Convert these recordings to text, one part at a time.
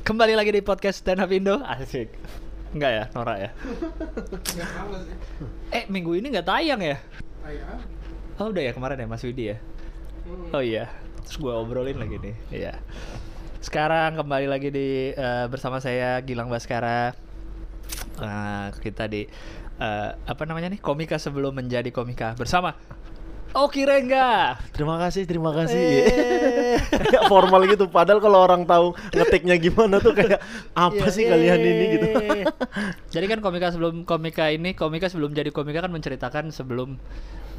Kembali lagi di podcast Stand Up Indo. Asik. Enggak ya, Nora ya? Eh, minggu ini nggak tayang ya? Oh, udah ya kemarin ya Mas Widi ya? Hmm. Oh iya. Terus gue obrolin lagi nih. Iya. Sekarang kembali lagi di eh, bersama saya Gilang Baskara. Eh, kita di eh, apa namanya nih? Komika sebelum menjadi komika bersama Oki Rengga. Terima kasih, terima kasih. Eh. kayak formal gitu. Padahal kalau orang tahu ngetiknya gimana tuh kayak apa Iya, sih kalian ini gitu. yeay. jadi kan komika sebelum komika ini, komika sebelum jadi komika kan menceritakan sebelum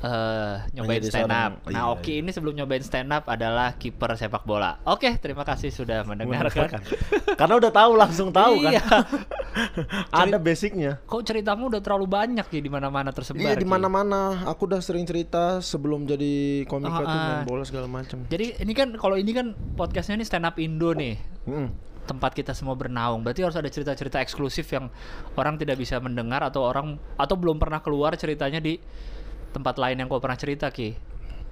eh, nyobain Menjadi stand up. seorang- Nah, iya, Oki iya. ini sebelum nyobain stand up adalah kiper sepak bola. Oke, terima kasih sudah mendengarkan. Karena udah tahu langsung tahu kan. Iya. Ada basicnya. Kok ceritamu udah terlalu banyak ya di mana-mana tersebar. Iya di mana-mana. Aku udah sering cerita sebelum jadi komika Ah, tuh main ah. bola segala macam. Jadi ini kan kalau ini kan podcastnya ini stand up Indo nih. Mm. tempat kita semua bernaung. Berarti harus ada cerita-cerita eksklusif yang orang tidak bisa mendengar atau orang atau belum pernah keluar ceritanya di tempat lain yang kau pernah cerita Ki.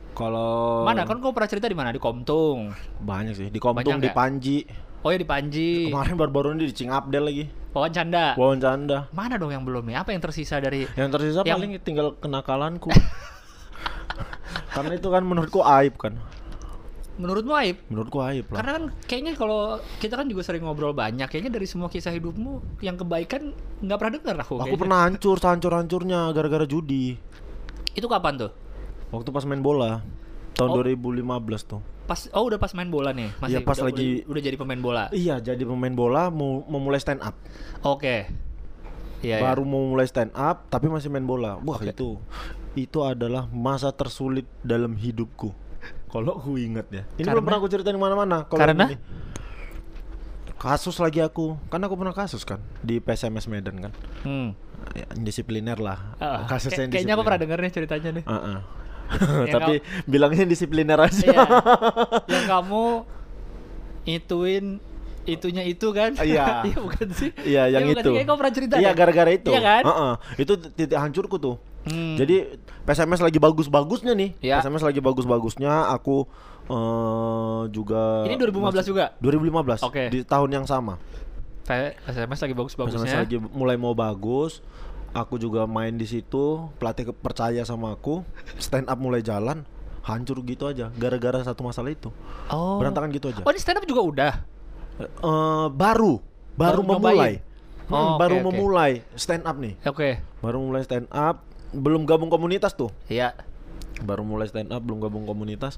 Kalau Mana kan kau pernah cerita di mana? Di Komtung. banyak sih. Di Komtung, Banyak di ya? Panji. Oh ya di Panji. Kemarin baru-baru ini di Cingabdel lagi. Wawan Canda. Wawan Canda. Mana dong yang belum nih? Apa yang tersisa dari Yang tersisa Yang- paling tinggal kenakalanku. Karena itu kan menurutku aib kan. menurutmu aib? Menurutku aib lah. Karena kan kayaknya kalau kita kan juga sering ngobrol banyak, kayaknya dari semua kisah hidupmu yang kebaikan nggak pernah dengar aku. Aku kayaknya. pernah hancur, hancur-hancurnya gara-gara judi. Itu kapan tuh? Waktu pas main bola tahun Oh. 2015 tuh. Pas oh udah pas main bola nih, masih Iya, pas udah, lagi- udah, udah jadi pemain bola. Iya, jadi pemain bola mau memulai stand up. Oke. Iya, Baru mau mulai stand up tapi masih main bola. Wah, Oke. itu itu adalah masa tersulit dalam hidupku. Kalau aku ingat ya. Ini Karena- belum pernah aku ceritain di mana-mana. Kalau Karena? ini- kasus lagi aku. Kan aku pernah kasus kan di PSMS Medan kan. ya. Hmm. Ya, indisipliner lah. Ah, Kasusnya kayak- kayaknya aku pernah denger nih ceritanya nih. Heeh. Yang Tapi bilangnya disipliner aja. Iya. yang kamu ituin itunya itu kan? Iya. Iya bukan sih? Iya, yang bukan itu. Kayaknya kamu pernah cerita. Iya, deh. gara-gara itu. Iya kan? Heeh. Itu titik hancurku tuh. Hmm. Jadi PSMS lagi bagus-bagusnya nih. Iya. PSMS lagi bagus-bagusnya. Aku eh juga Ini 2015 juga? 2015. Oke. Di tahun yang sama. SMS lagi bagus-bagusnya. lagi mulai mau bagus. Aku juga main di situ. Pelatih percaya sama aku. Stand up mulai jalan. Hancur gitu aja. Gara-gara satu masalah itu. Oh. Berantakan gitu aja. Oh, ini stand up juga udah. Eh, baru. Baru Baru memulai. nyobain? Hmm, Oh, baru oke. memulai stand up nih. Oke. Baru mulai stand up. Belum gabung komunitas tuh. Iya. baru mulai stand up belum gabung komunitas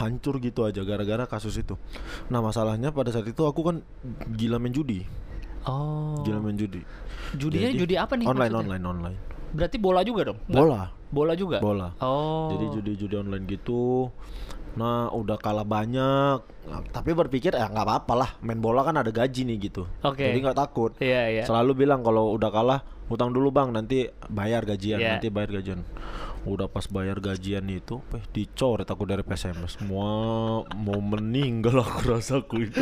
hancur gitu aja gara-gara kasus itu nah masalahnya pada saat itu aku kan gila main judi Oh. gila main judi Judinya Jadi- judi apa nih? online maksudnya? online online Berarti bola juga dong? Nggak? bola Bola juga? bola Oh. jadi judi-judi online gitu nah udah kalah banyak Nah, tapi berpikir ya nggak apa-apa lah main bola kan ada gaji nih gitu Oke. jadi nggak takut Iya, iya. selalu bilang kalau udah kalah utang dulu bang nanti bayar gajian Iya. nanti bayar gajian udah pas bayar gajian itu eh dicoret aku dari PSMS semua mau meninggal aku rasaku itu.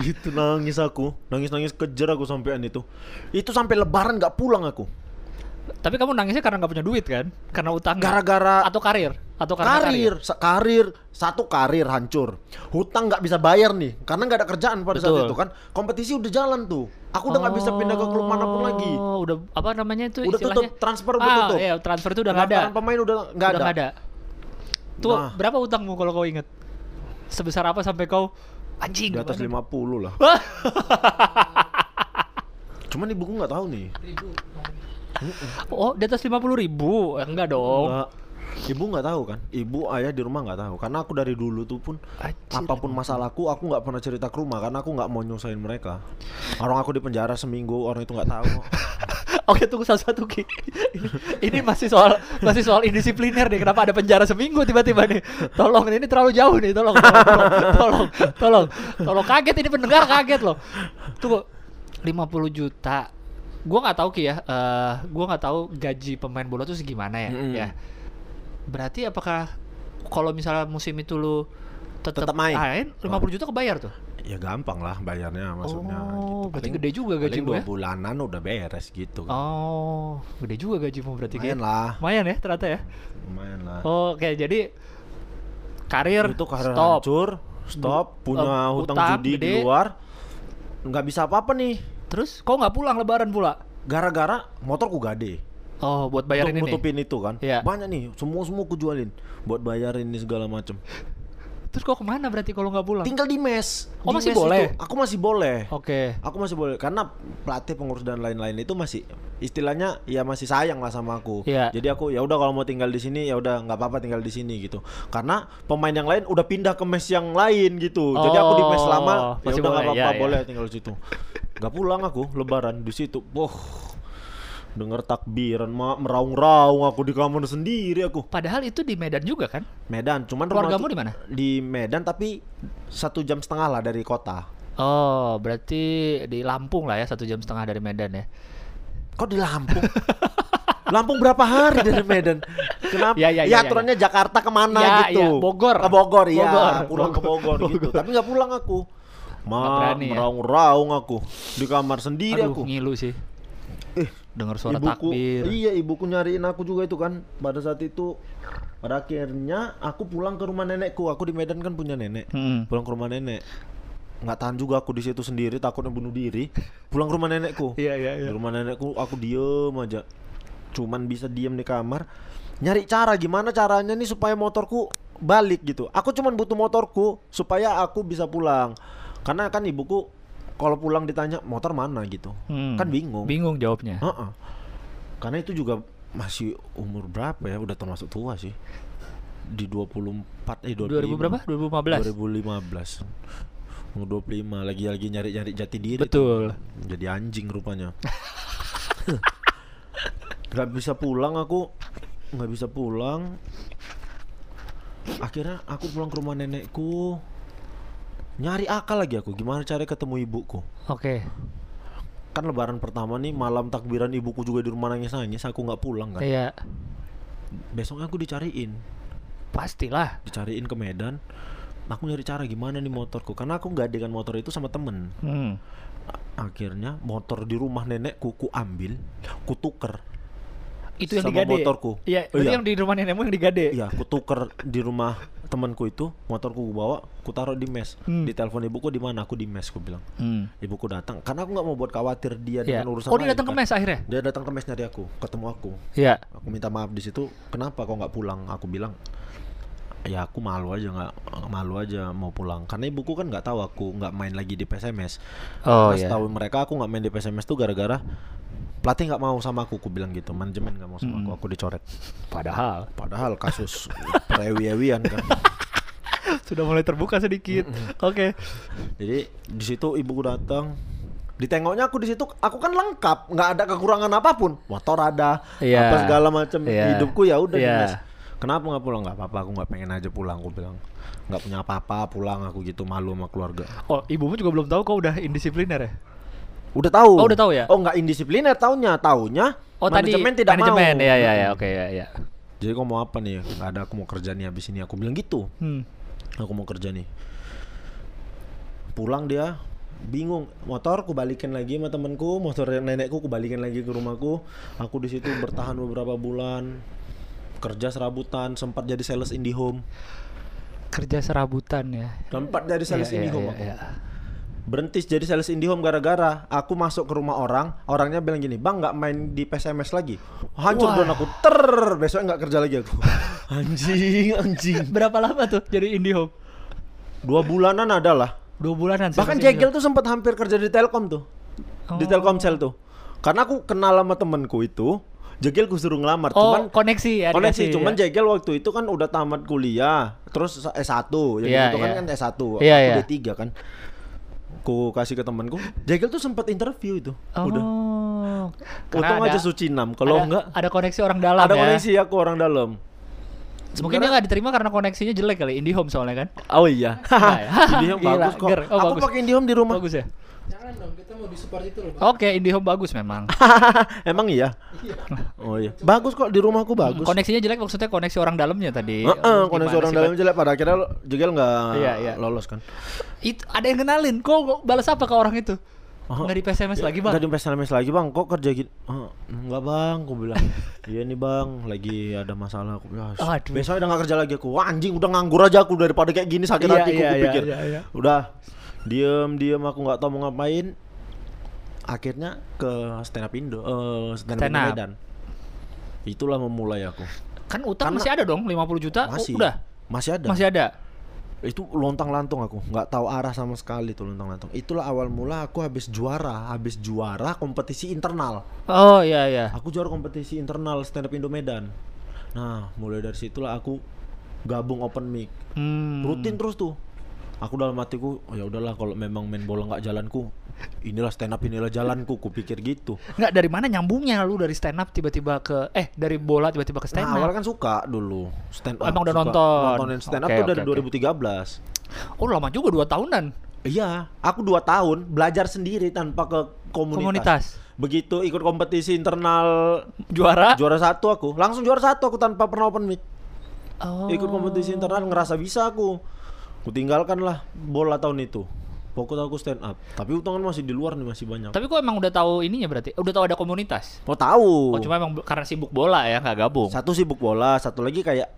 Itu nangis aku. Nangis nangis kejar aku sampean itu. Itu sampai lebaran nggak pulang aku Tapi kamu nangisnya karena nggak punya duit kan? Karena utang gara-gara atau karir? Atau karena karir, sa- karir satu karir hancur hutang nggak bisa bayar nih karena nggak ada kerjaan pada Betul. saat itu kan kompetisi udah jalan tuh aku udah nggak bisa pindah ke klub mana pun lagi Oh, udah apa namanya itu Udah istilahnya? tutup, transfer udah ah, tutup. Iya, transfer itu udah nggak ada. Pemain udah nggak Udah ada. nggak ada. Tuh, Nah. berapa utangmu kalau kau inget? Sebesar apa sampai kau anjing? Di atas mana- 50 lah. Cuman ibuku nggak tahu nih. Oh, di atas 50 ribu? Eh, enggak dong. Nggak. Ibu nggak tahu kan? Ibu ayah di rumah nggak tahu. Karena aku dari dulu tuh pun Anjir, apa pun masalahku aku nggak pernah cerita ke rumah karena aku nggak mau nyusahin mereka. Orang aku di penjara seminggu orang itu nggak tahu. Oke, tunggu satu-satu Ki. Ini, ini masih soal masih soal indisipliner nih. Kenapa ada penjara seminggu tiba-tiba nih? Tolong ini terlalu jauh nih. Tolong, tolong, tolong, tolong, tolong, tolong. kaget ini pendengar kaget loh. Tunggu, 50 juta. Gua nggak tahu Ki ya. eh gua nggak tahu gaji pemain bola tuh segimana ya. Mm-mm. Ya. Berarti apakah kalau misalnya musim itu lu tetap main. main 50 juta kebayar tuh? ya gampang lah bayarnya maksudnya. Oh, gitu. berarti Paling- gede juga gajimu dua ya? bulanan udah beres gitu. kan. Oh, gede juga gajimu berarti. Lumayan lah. Lumayan ya ternyata ya. Lumayan lah. Oke, jadi karir itu karir stop. hancur, stop, punya Eh, hutang, utang judi gede. di luar, nggak bisa apa-apa nih. Terus kok nggak pulang lebaran pula? Gara-gara motorku gade. Oh, buat bayarin Untuk ini. nutupin itu kan. Iya. Banyak nih, semua semua ku jualin buat bayarin ini segala macem. Terus kok ke mana berarti kalau nggak pulang? Tinggal di mes. Oh, Di masih mes boleh? itu. Aku masih boleh. Oke. Aku masih boleh karena pelatih pengurus dan lain-lain itu masih istilahnya ya masih sayang lah sama aku. Iya. Jadi aku ya udah kalau mau tinggal di sini ya udah nggak apa-apa tinggal di sini gitu. Karena pemain yang lain udah pindah ke mes yang lain gitu. Jadi aku di mes Oh, lama ya masih udah nggak apa-apa iya. boleh tinggal di situ. Gak pulang aku lebaran di situ. Wah. Dengar takbiran meraung-raung aku di kamar sendiri aku. Padahal itu di Medan juga kan? Medan, cuman Keluargamu di mana? Di Medan tapi satu jam setengah lah dari kota. Oh, berarti di Lampung lah ya satu jam setengah dari Medan ya? Kok di Lampung? Lampung berapa hari dari Medan? Kenapa? Ya, ya, ya, ya, ya, aturannya Jakarta ke mana Ya, gitu? ya, Bogor. Ke Bogor, ya. Bogor, Pulang ke Bogor, Bogor, gitu. Tapi nggak pulang aku. Ma, berani ya? meraung-raung aku di kamar sendiri Aduh, aku. ngilu sih. Eh, Dengar suara ibuku, takbir. iya ibuku nyariin aku juga itu kan. Pada saat itu, pada akhirnya aku pulang ke rumah nenekku. Aku di Medan kan punya nenek. Mm-mm. Pulang ke rumah nenek. Nggak tahan juga aku di situ sendiri, takutnya bunuh diri. Pulang ke rumah nenekku. Iya, iya, iya. Di rumah nenekku aku diem aja. Cuman bisa diem di kamar. Nyari cara gimana caranya nih supaya motorku balik gitu. Aku cuman butuh motorku supaya aku bisa pulang. Karena kan ibuku kalau pulang ditanya motor mana gitu. Hmm. Kan bingung. Bingung jawabnya. Heeh. Karena itu juga masih umur berapa ya? Udah termasuk tua sih. Di 24 eh 2000 berapa? 2015. 2015. Umur 25 lagi lagi nyari-nyari jati diri. tuh. Betul. Jadi anjing rupanya. Gak bisa pulang aku nggak bisa pulang akhirnya aku pulang ke rumah nenekku nyari akal lagi aku gimana cara ketemu ibuku Oke. kan lebaran pertama nih malam takbiran ibuku juga di rumah nangis nangis aku nggak pulang kan Iya. besoknya aku dicariin Pastilah. dicariin ke Medan aku nyari cara gimana nih motorku karena aku nggak dengan motor itu sama temen Hmm. Akhirnya motor di rumah nenekku ku ambil ku tuker Itu yang Sama digade. motorku. Iya, Oh, berarti iya. yang di rumah nenekmu yang digade. iya ku tuker di rumah temanku itu motorku ku bawa ku taruh di mes Hmm. di telepon ibuku di mana aku di mes ku bilang Hmm. ibuku datang karena aku nggak mau buat khawatir dia Iya. dengan urusan Oh, dia datang ke mes akhirnya? dia datang ke mes nyari aku ketemu aku Iya. aku minta maaf di situ kenapa kok nggak pulang aku bilang ya aku malu aja nggak malu aja mau pulang karena ibuku kan nggak tahu aku nggak main lagi di PSMS Oh, Karena iya. setahu mereka aku nggak main di PSMS tuh gara-gara pelatih nggak mau sama aku aku bilang gitu. Manajemen nggak mau sama aku aku dicoret. Padahal. Padahal kasus perewi-ewian kan. Sudah mulai terbuka sedikit. Oke. jadi di situ ibuku datang. Ditengoknya aku di situ aku kan lengkap. Nggak ada kekurangan apa pun. Motor ada Iya. apa segala macam Iya. hidupku ya udah mes. kenapa nggak pulang? Nggak apa-apa aku nggak pengen aja pulang. Aku bilang nggak punya apa-apa pulang. Aku gitu malu sama keluarga. Oh, ibumu juga belum tahu kau udah indisipliner ya? Udah tahu Oh, udah tahu ya? oh nggak indisipliner taunya taunya Oh, manajemen tadi tidak manajemen. mau Ya, ya, ya. Oke, ya, ya. jadi kau mau apa nih nggak ada aku mau kerja nih habis ini aku bilang gitu Hmm. aku mau kerja nih pulang dia bingung motor ku balikin lagi sama temenku motor nenekku ku balikin lagi ke rumahku aku di situ bertahan beberapa bulan kerja serabutan sempat jadi sales IndiHome Kerja serabutan ya. sempat jadi sales Iya, iya, IndiHome iya, aku iya. Berhenti jadi sales IndiHome gara-gara aku masuk ke rumah orang orangnya bilang gini bang nggak main di PSMS lagi hancur Wah. dan aku ter besok nggak kerja lagi aku anjing anjing Berapa lama tuh jadi IndiHome? dua bulanan ada lah Dua bulanan. Bahkan Jegel tuh sempat hampir kerja di Telkom tuh. Di Oh. Telkomsel tuh. Karena aku kenal sama temenku itu, Jegel ku suruh ngelamar, Oh, cuman koneksi ya. koneksi dikasih, cuman ya. Jegel waktu itu kan udah tamat kuliah, terus S1, yang Iya, itu kan iya. kan S1, Iya, aku iya. D3 kan. Ku kasih ke temenku, Jegel tuh sempat interview itu. Oh. Udah. Karena Untung ada- aja Suci 6, kalau enggak ada koneksi orang dalam ada ya. koneksi aku orang dalam. Mungkin dia nggak diterima karena koneksinya jelek kali IndiHome soalnya kan. Oh iya. Nah, ya. IndiHome bagus kok. ger. Oh, aku pakai IndiHome di rumah. Bagus ya. Jangan dong, kita mau di support itu loh. Oke, IndiHome bagus memang. Emang iya? Oh iya. Bagus kok di rumahku bagus. Koneksinya jelek maksudnya koneksi orang dalamnya tadi. Heeh, koneksi Gimana orang sih, dalam Pak? jelek pada akhirnya lo- Jegel nggak Iya, iya. lolos kan. Itu ada yang kenalin. Kok kok balas apa ke orang itu? Oh. Nggak di PSMS lagi, Bang. Nggak di PSMS lagi bang, kok kerja gitu? Oh, enggak bang, aku bilang. iya nih bang, lagi ada masalah. Aku bilang, "Ah, Aduh. besoknya udah nggak kerja lagi aku. Wah, anjing udah nganggur aja aku daripada kayak gini sakit Iya, hatiku iya, aku iya, pikir. iya, iya. Udah diem diem aku nggak tahu mau ngapain akhirnya ke stand up Indo eh stand up, Stand Indo up. Medan itulah memulai aku Kan utang Karena- masih ada dong 50 juta. Oh, masih udah. masih ada Masih ada. itu lontang lantung aku nggak tahu arah sama sekali tuh lontang lantung itulah awal mula aku habis juara habis juara kompetisi internal Oh iya iya. aku juara kompetisi internal stand up Indo Medan nah mulai dari situlah aku gabung open mic Hmm. rutin terus tuh aku dalam hatiku oh ya udahlah kalau memang main bola nggak jalanku inilah stand up inilah jalanku kupikir gitu Nggak dari mana nyambungnya lu dari stand up tiba-tiba ke eh dari bola tiba-tiba ke stand nah up. awalnya kan suka dulu stand up emang udah nonton? nontonin stand up Oke, tuh oke, dari oke. 2013 Oh lama juga dua tahunan iya aku dua tahun belajar sendiri tanpa ke komunitas, komunitas. begitu ikut kompetisi internal Juara. juara satu aku langsung juara satu aku tanpa pernah open mic Oh. ikut kompetisi internal ngerasa bisa aku ku tinggalkan lah bola tahun itu fokus aku stand up tapi utangan masih di luar nih masih banyak Tapi kok emang udah tahu ininya berarti? Udah tahu ada komunitas? mau tahu Oh cuma emang karena sibuk bola ya nggak gabung. satu sibuk bola satu lagi kayak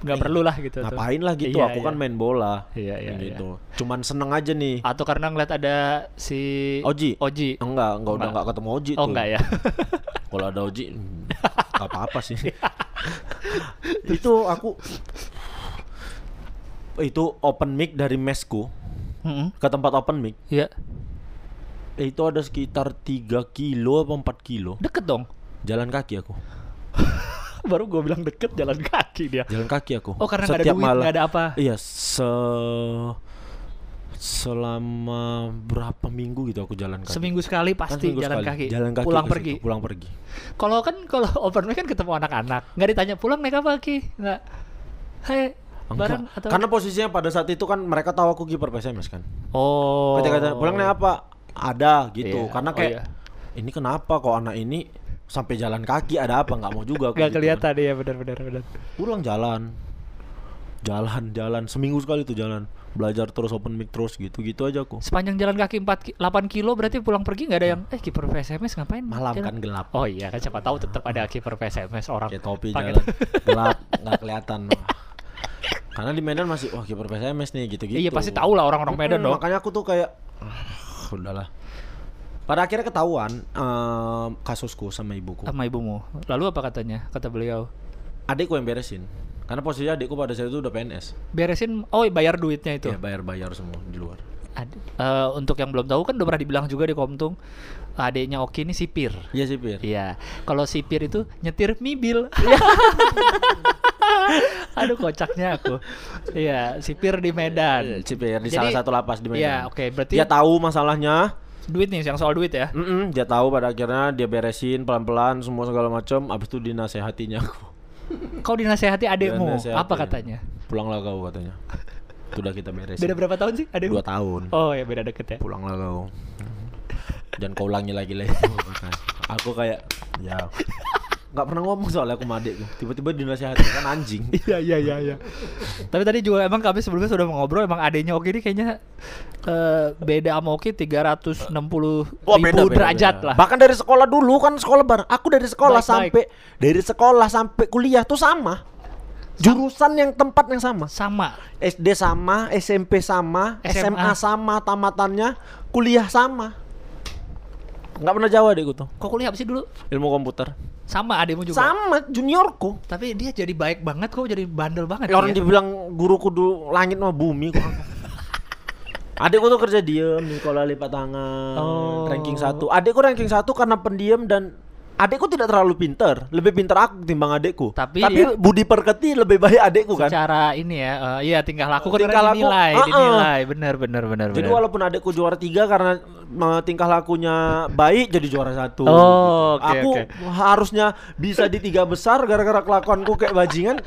Nggak eh, perlu lah gitu. tuh. ngapain lah gitu Iya, aku iya. kan main bola Iya, iya, gitu cuman seneng aja nih Atau karena ngeliat ada si Oji Oji. enggak enggak udah Enggak. enggak ketemu Oji Oh tuh enggak ya. kalau ada Oji hmm, nggak apa-apa sih itu aku itu open mic dari mesku Mm-mm. ke tempat open mic Iya. eh, itu ada sekitar 3 kilo apa 4 kilo Deket dong. jalan kaki aku Baru gue bilang deket jalan kaki dia. jalan kaki aku Oh karena nggak ada Setiap duit, malam. nggak ada apa. iya se selama berapa minggu gitu aku jalan kaki Seminggu sekali Kan pasti seminggu jalan sekali. kaki. jalan kaki Pulang pergi. situ, pulang pergi Kalau kan kalau open mic kan ketemu anak-anak, nggak ditanya pulang naik apa ki? Nggak. Hei, bareng atau karena posisinya pada saat itu kan mereka tahu aku kiper PSMS kan Oh. ketika tanya, pulang naik apa ada gitu Iya. karena Oh, kayak iya. ini kenapa kok anak ini sampai jalan kaki ada apa nggak mau juga aku Gak gitu kan. kelihatan ya benar-benar benar. pulang jalan jalan jalan seminggu sekali tuh jalan belajar terus open mic terus gitu gitu aja aku Sepanjang jalan kaki 4 ki- 8 kilo berarti pulang pergi nggak ada yang eh kiper PSMS ngapain? malam jalan?" kan gelap Oh iya kan siapa tahu tetap ada kiper PSMS orang. kayak topi jalan gelap nggak kelihatan. Karena di Medan masih wah kiper PSMS nih gitu gitu Iya pasti tahu lah orang-orang Medan dong. makanya aku tuh kayak ah, udahlah pada akhirnya ketahuan em, kasusku sama ibuku Sama ibumu. Lalu apa katanya? Kata beliau. adikku yang beresin karena posisinya adikku pada saat itu udah PNS Beresin oh bayar duitnya itu. ya bayar bayar semua di luar Ad- eh, untuk yang belum tahu kan udah pernah dibilang juga di Komtung adiknya Oki ini sipir. iya sih Pir Iya, kalau sipir itu nyetir mobil. Aduh kocaknya aku. Iya, sipir di Medan. si Pir di Jadi- salah satu lapas di Medan Iya, oke, berarti dia tahu masalahnya duit nih yang soal duit ya. Mm-mm, dia tahu pada akhirnya dia beresin pelan-pelan semua segala macam abis itu dinasehatinya aku Kau dinasehati adikmu, Dinasehati. apa katanya? pulanglah kau katanya sudah kita beresin Beda berapa tahun sih adikmu? dua tahun Oh ya beda deket ya. pulanglah kau jangan kau ulangi lagi lah itu katanya. aku kayak ya nggak pernah ngomong soalnya aku sama adikku tiba-tiba dinasehati kan anjing Iya iya iya iya. Tapi tadi juga emang kami sebelumnya sudah ngobrol emang adiknya Oki ini kayaknya eh, beda sama Oki 360 ribu derajat lah. bahkan dari sekolah dulu kan sekolah bareng aku dari sekolah Baik, baik. sampai dari sekolah sampai kuliah tuh sama jurusan yang tempat yang sama Sama. SD sama, SMP sama, SMA. SMA, sama, tamatannya, kuliah sama. Nggak pernah jauh adikku tuh. Kok kuliah apa sih dulu? Ilmu komputer. Sama adikmu juga. Sama juniorku. Tapi dia jadi baik banget kok, jadi bandel banget. Ya, orang dibilang guruku dulu langit sama bumi kok. Adikku tuh kerja diem di sekolah lipat tangan, Oh. ranking satu. Adikku ranking satu karena pendiam dan adikku tidak terlalu pinter, lebih pinter aku timbang adikku. Tapi dia- budi perketi lebih baik adikku kan. secara ini ya, eh, iya tingkah laku kan Tingkah laku, dinilai, uh-uh. dinilai, benar benar benar. Jadi benar. walaupun adikku juara tiga karena uh, tingkah lakunya baik jadi juara satu. Oh, oke, Aku oke. harusnya bisa di tiga besar gara-gara kelakuanku kayak bajingan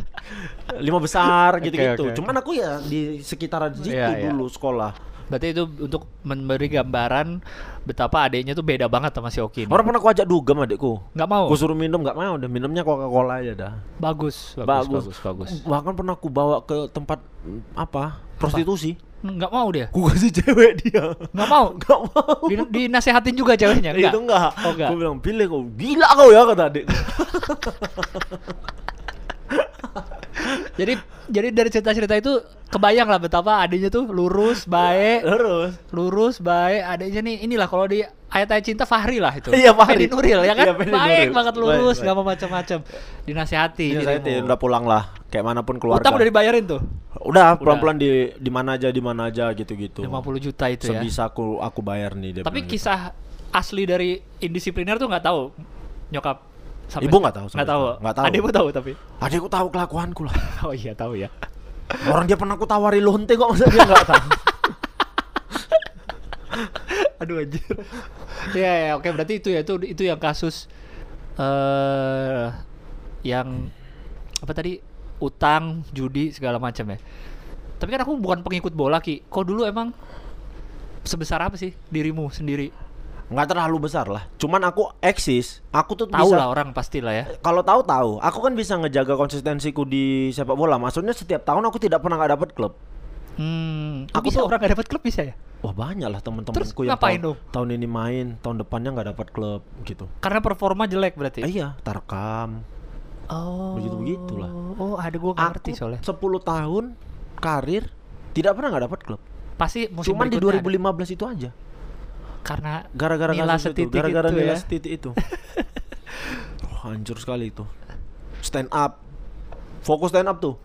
lima besar gitu-gitu. oke. Cuman aku ya di sekitaran situ Iya, iya. dulu sekolah. Berarti itu untuk memberi gambaran betapa adiknya tuh beda banget sama si Oki. ini. Orang pernah aku ajak dugem adikku. nggak mau. Aku suruh minum nggak mau, udah minumnya Coca-Cola aja dah. Bagus, bagus, bagus, bagus. Bahkan pernah aku bawa ke tempat mm, apa? Prostitusi. Nggak mau dia. Aku kasih cewek dia. Nggak mau. Gak mau. Di, dinasehatin juga ceweknya, enggak? Itu enggak. Oh, enggak. Aku bilang, pilih kau. Gila kau ya kata adik. jadi jadi dari cerita-cerita itu kebayang lah betapa adiknya tuh lurus, baik, Terus. lurus, baik. Adiknya nih inilah kalau di ayat-ayat cinta Fahri lah itu. Iya, Fahri. Fahri Nuril ya kan? Iya, baik Nuril. banget lurus, baik. nggak mau macam-macam. Dinasihati. Iya, saya dirimu. udah pulang lah. Kayak mana pun keluarga. Utang udah dibayarin tuh. Udah pelan-pelan di di mana aja di mana aja gitu-gitu. 50 juta itu ya. Sebisa aku aku bayar nih dia Tapi gitu. kisah asli dari indisipliner tuh nggak tahu nyokap. Sampai Ibu nggak tahu Nggak tahu. Nggak tahu. Adikmu tahu tapi. Adikku tahu kelakuanku lah. Oh iya tahu ya. Orang dia pernah aku tawari lonte kok masa dia nggak tahu. Aduh anjir. ya ya oke berarti itu ya itu itu yang kasus eh yang apa tadi utang, judi segala macam ya. Tapi kan aku bukan pengikut bola Ki. Kok dulu emang sebesar apa sih dirimu sendiri? Nggak terlalu besar lah. Cuman aku eksis. Aku tuh Tahu bisa lah orang pastilah ya. kalau tahu tahu. Aku kan bisa ngejaga konsistensiku di sepak bola. Maksudnya setiap tahun aku tidak pernah nggak dapat klub. Hmm, Aku bisa tuh- orang gak dapat klub bisa ya? Wah banyak lah Terus temen-temenku yang ngapain tahun, dong? tahun ini main, tahun depannya nggak dapat klub gitu. Karena performa jelek berarti. Eh, iya, tarkam. Oh. Begitu-begitulah. Oh, ada gua nggak ngerti soalnya. 10 tahun karir tidak pernah nggak dapat klub. Pasti musim Cuman di berikutnya ada. 2015 itu aja. Karena Gara-gara Nila setitik gara-gara itu nilai ya. setitik itu. Wah, hancur sekali itu. Stand up. Fokus stand up tuh.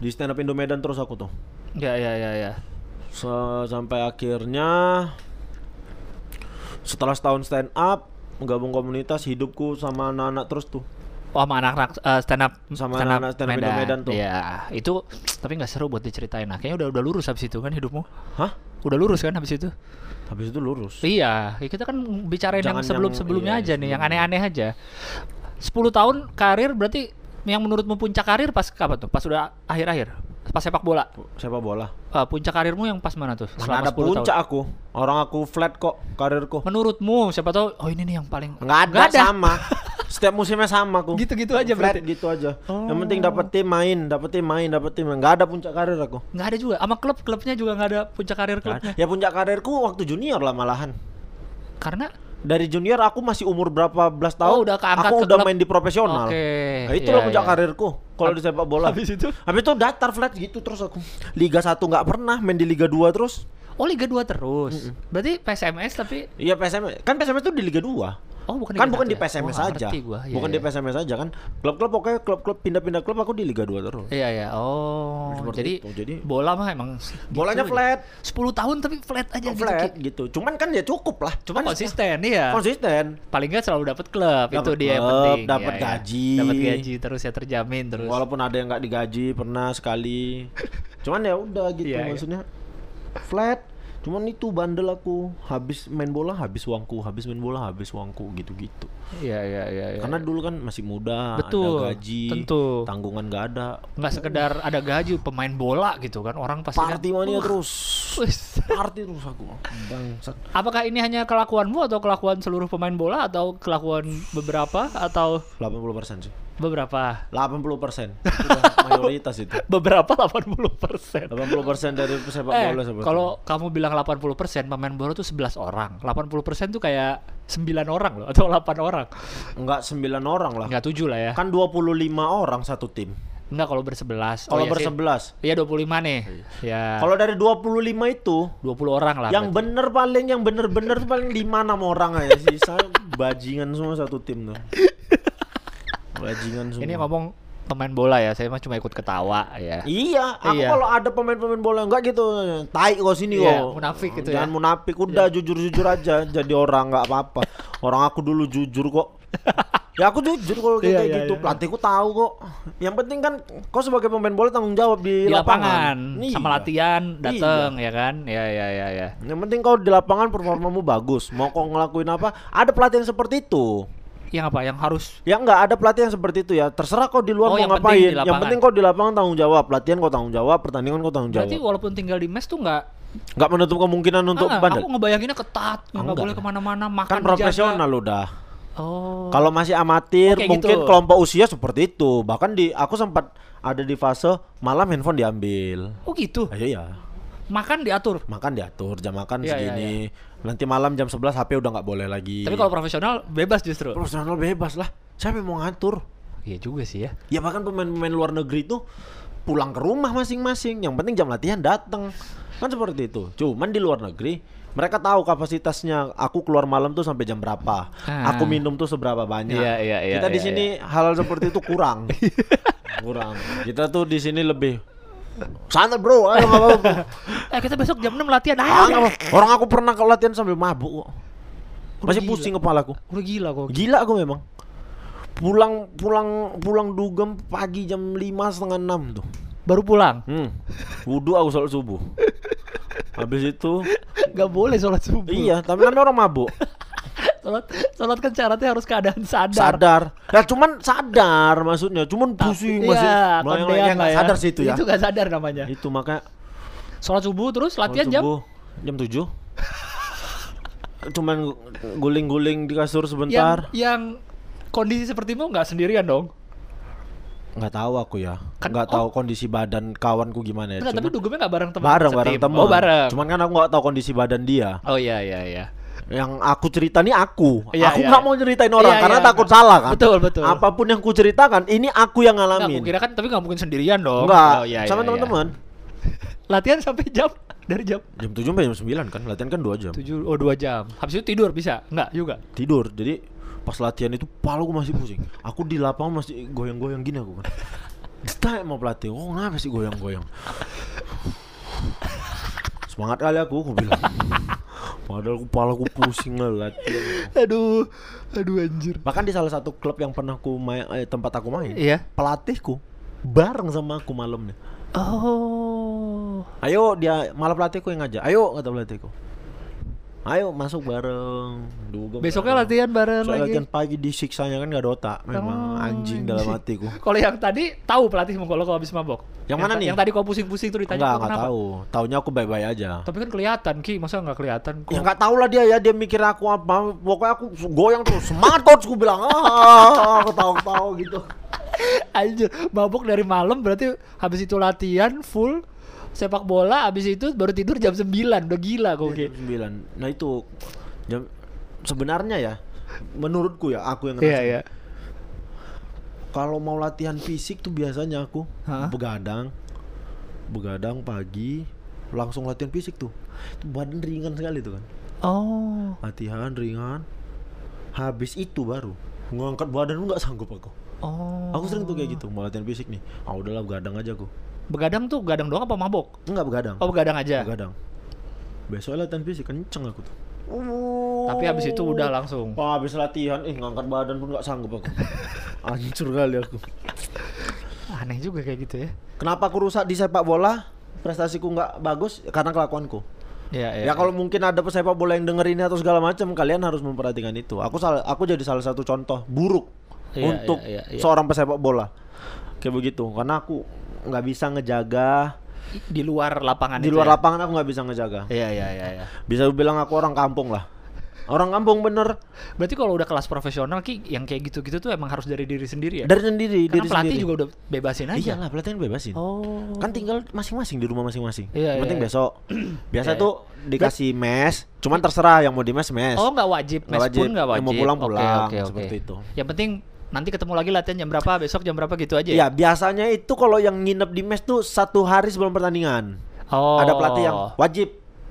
Di stand up Indomedan terus aku tuh. ya ya ya ya. Se- sampai akhirnya setelah setahun stand up gabung komunitas hidupku sama anak-anak terus tuh Oh, sama anak-anak eh, stand up Sama anak-anak stand up Indo Medan tuh. Iya, itu tapi nggak seru buat diceritain. Nah, kayaknya udah udah lurus habis itu kan hidupmu. hah Udah lurus kan habis itu? habis itu lurus Iya, ya kita kan bicarain yang Jangan yang- sebelum-sebelumnya iya, aja nih, yang aneh-aneh aja. 10 tahun karir berarti yang menurutmu puncak karir pas kapan tuh? Pas udah akhir-akhir. Pas sepak bola. sepak bola Eh, puncak karirmu yang pas mana tuh? mana ada 10 puncak tahun. aku orang aku flat kok karirku Menurutmu siapa tahu oh ini nih yang paling nggak ada, Nggak ada. sama setiap musimnya sama aku Gitu-gitu aja flat berarti. gitu aja yang Oh. penting dapat tim main dapat tim main dapat tim main. nggak ada puncak karir aku Nggak ada juga. Sama klub-klubnya juga nggak ada puncak karir klubnya. ya puncak karirku waktu junior lah malahan Karena dari junior aku masih umur berapa belas tahun Oh, udah aku ke udah klub. main di profesional Oke, nah, itulah iya, puncak iya. karirku kalau di sepak bola Habis itu? habis itu datar flat gitu terus aku Liga 1 nggak pernah main di Liga 2 terus Oh Liga 2 terus. Berarti PSMS tapi Iya PSM kan PSM itu di Liga 2 Oh bukan kan bukan di ya? PSMS Oh, nggak aja ngerti gua. Iya, bukan di iya. PSMS aja kan klub-klub pokoknya klub-klub pindah-pindah klub aku di Liga 2 terus Iya ya. Oh. Seperti Jadi, itu. Jadi bola mah emang bolanya gitu flat ya. 10 tahun tapi flat aja gitu. flat Ki. gitu cuman kan ya cukup lah Cuma Kan konsisten iya. konsisten Paling nggak selalu dapat klub itu Dapet dia yang klub, penting. dapet Iya, iya. gaji. Dapat gaji terus ya terjamin terus. walaupun ada yang nggak digaji pernah sekali cuman ya udah gitu iya. maksudnya flat cuman itu bandel aku. Habis main bola habis uangku. Habis main bola habis uangku. Gitu-gitu. Iya iya iya iya. karena dulu kan masih muda Betul, ada gaji tentu. tanggungan nggak ada. Nggak sekedar ada gaji pemain bola gitu kan. Orang pasti kan, party mania "Wah, terus. wis." party terus aku. Bangsat. Apakah ini hanya kelakuanmu atau kelakuan seluruh pemain bola atau kelakuan beberapa atau 80% sih beberapa? 80% itu udah mayoritas itu Beberapa 80 persen. 80% dari sepak Eh, bola sebetulnya. kalau kamu bilang 80 persen pemain bola tuh 11 orang, 80 persen tuh kayak 9 orang loh atau 8 orang, enggak 9 orang lah nggak 7 lah ya? kan 25 orang satu tim Nggak kalau bersebelas. kalau iya sih. bersebelas Iya 25 nih. Ya. kalau dari 25 itu 20 orang lah. yang berarti. bener paling yang bener-bener tuh paling 5 6 orang aja sisa bajingan semua satu tim tuh bajingan semua Ini ngomong pemain bola ya, saya mah cuma ikut ketawa ya. Iya, aku Iya. kalau ada pemain-pemain bola enggak gitu, tai kok sini Iya, kok. munafik gitu Jangan ya. munafik, udah jujur-jujur aja jadi orang nggak apa-apa. Orang aku dulu jujur kok. ya aku jujur kalau kayak Iya, kayak iya, gitu. iya. Pelatihku tahu kok. Yang penting kan kau sebagai pemain bola tanggung jawab di, Di lapangan, Iya. sama latihan dateng ya kan? Ya ya ya ya. Yang penting kau di lapangan performamu bagus. Mau kau ngelakuin apa? Ada pelatih yang seperti itu. Yang apa? Yang harus Ya enggak ada pelatihan seperti itu ya. Terserah kau di luar Oh, mau yang penting ngapain. di yang penting kau di lapangan tanggung jawab. Latihan kau tanggung jawab, pertandingan kau tanggung jawab. Berarti walaupun tinggal di mes tuh nggak Nggak menutup kemungkinan untuk Ah, bandel. aku ngebayanginnya ketat, nggak boleh ke mana-mana, makan Kan profesional udah. Oh. Kalau masih amatir, Oh, kayak mungkin gitu. kelompok usia seperti itu. Bahkan di aku sempat ada di fase malam handphone diambil. oh gitu. Ayo ya, Makan diatur. makan diatur, jam makan Iya, iya, segini. Nanti malam jam 11 HP udah nggak boleh lagi. Tapi kalau profesional bebas justru. profesional bebas lah. Siapa yang mau ngatur? Iya juga sih ya. Ya bahkan pemain-pemain luar negeri itu pulang ke rumah masing-masing. Yang penting jam latihan datang. Kan seperti itu. Cuman di luar negeri mereka tahu kapasitasnya aku keluar malam tuh sampai jam berapa. Ah. Aku minum tuh seberapa banyak. Iya, iya, iya, Kita di iya, sini hal seperti itu kurang. kurang. Kita tuh di sini lebih santai bro, ayo nggak apa-apa. Eh kita besok jam 6 latihan. Ah, Ayo. nggak apa. Orang aku pernah ke latihan sambil mabuk kok. Masih gila. pusing kepalaku. Udah gila kok. Gila aku memang. Pulang pulang pulang dugem pagi jam lima setengah enam tuh. Baru pulang. Hmm. Wudhu aku sholat subuh. Habis itu Gak boleh sholat subuh. iya, tapi namanya orang mabuk. Sholat, sholat kan syaratnya harus keadaan sadar. Sadar. Ya cuman sadar maksudnya, cuman pusing masih. Iya, Nah, yang- kondean yang lah nggak ya. sadar sih itu ya. Itu gak sadar namanya. Itu makanya Sholat subuh terus latihan jam subuh jam 7 Cuman guling-guling di kasur yang sebentar. yang kondisi sepertimu nggak sendirian dong. nggak tahu aku ya. Kan- nggak oh. tahu kondisi badan kawanku gimana ya. Enggak, tapi dugemnya nggak bareng teman. bareng bareng teman. Oh, bareng. Cuman kan aku nggak tahu kondisi badan dia. Oh iya iya iya. Yang aku cerita nih aku. Iya, aku iya. nggak mau ceritain orang Iya, karena iya, takut nggak. salah kan. Betul, betul. Apa pun yang ku ceritakan, ini aku yang Enggak, ngalamin. aku kira kan tapi nggak mungkin sendirian dong. Enggak, Oh, iya, sama iya, teman-teman. iya. Latihan sampai jam dari jam Jam 7 sampai jam 9 kan, latihan kan 2 jam. 7 oh 2 jam. Habis itu tidur bisa? Enggak juga. Tidur. Jadi pas latihan itu paluku masih pusing. Aku di lapangan masih goyang-goyang gini aku kan. Ditanya mau pelatih, oh kenapa sih goyang-goyang? Semangat kali aku, aku bilang. Padahal kepala aku pusing lah latihan. Aduh. Aduh anjir. Bahkan di salah satu klub yang pernah aku main, eh, tempat aku main, Iya. pelatihku bareng sama aku malamnya. Oh. Ayo dia malah pelatihku yang ngajak. Ayo kata pelatihku. Ayo masuk bareng. Duga Besoknya bareng. latihan bareng Soalnya lagi. latihan pagi disiksanya kan gak ada otak. Memang Oh, anjing dalam hatiku. Kalau yang tadi tahu pelatihmu kalau kau habis mabok. Yang mana ta- nih? Yang tadi kau pusing-pusing tuh ditanya Enggak, enggak kenapa? tahu. Taunya aku baik-baik aja. Tapi kan kelihatan Ki, masa nggak kelihatan kok? Ya enggak tahu lah dia ya, dia mikir aku apa. Pokoknya aku goyang terus. Semangat coach aku bilang. Ah, aku tahu-tahu gitu. Anjir, mabuk dari malam berarti habis itu latihan full sepak bola, habis itu baru tidur jam 9. Udah gila kok Ki. Jam 9. Nah itu jam sebenarnya ya menurutku ya aku yang Iya, ngerasain. iya. Kalau mau latihan fisik tuh biasanya aku Hah? begadang, begadang pagi, langsung latihan fisik tuh. Itu badan ringan sekali tuh kan. Oh. Latihan ringan, habis itu baru ngangkat badan nggak sanggup aku. Oh. Aku sering tuh kayak gitu mau latihan fisik nih. Ah udahlah begadang aja aku. Begadang tuh begadang doang apa mabok? Enggak begadang. Oh, begadang aja. Begadang. Besok latihan fisik kenceng aku tuh. Tapi habis itu udah langsung. Wah, habis latihan, ih ngangkat badan pun nggak sanggup aku. Hancur kali aku. Aneh juga kayak gitu ya. Kenapa aku rusak di sepak bola? Prestasiku nggak bagus karena kelakuanku. Iya, Ya kalau mungkin ada pesepak bola yang denger ini atau segala macam, kalian harus memperhatikan itu. Aku salah, aku jadi salah satu contoh buruk Iya, untuk iya, iya, iya. seorang pesepak bola. Kayak begitu, karena aku nggak bisa ngejaga di luar lapangan di itu luar ya? lapangan aku nggak bisa ngejaga. Iya, iya, iya, iya. Bisa bilang aku orang kampung lah. Orang kampung bener Berarti kalau udah kelas profesional Ki, yang kayak gitu-gitu tuh emang harus dari diri sendiri ya? dari sendiri, Karena diri pelatih sendiri. juga udah bebasin aja. Iyalah pelatihan bebasin. Oh. Kan tinggal masing-masing di rumah masing-masing. Iya, Yang penting iya. besok. Biasa Iya, tuh dikasih mes, cuman terserah yang mau di mes mes. Oh nggak wajib, mes wajib. pun nggak Yang wajib. mau pulang, pulang. oke, oke. Seperti itu. Yang penting nanti ketemu lagi latihan jam berapa, besok jam berapa gitu aja. Iya, biasanya itu kalau yang nginep di mes tuh satu hari sebelum pertandingan. Oh. Ada pelatih yang wajib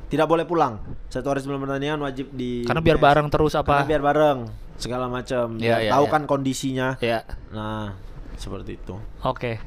tidak boleh pulang. Satu hari sebelum pertandingan wajib di karena biar mes. bareng terus Karena apa? biar bareng segala macam. Biar iya, tahu iya. kan kondisinya. Ya, Nah, seperti itu. oke.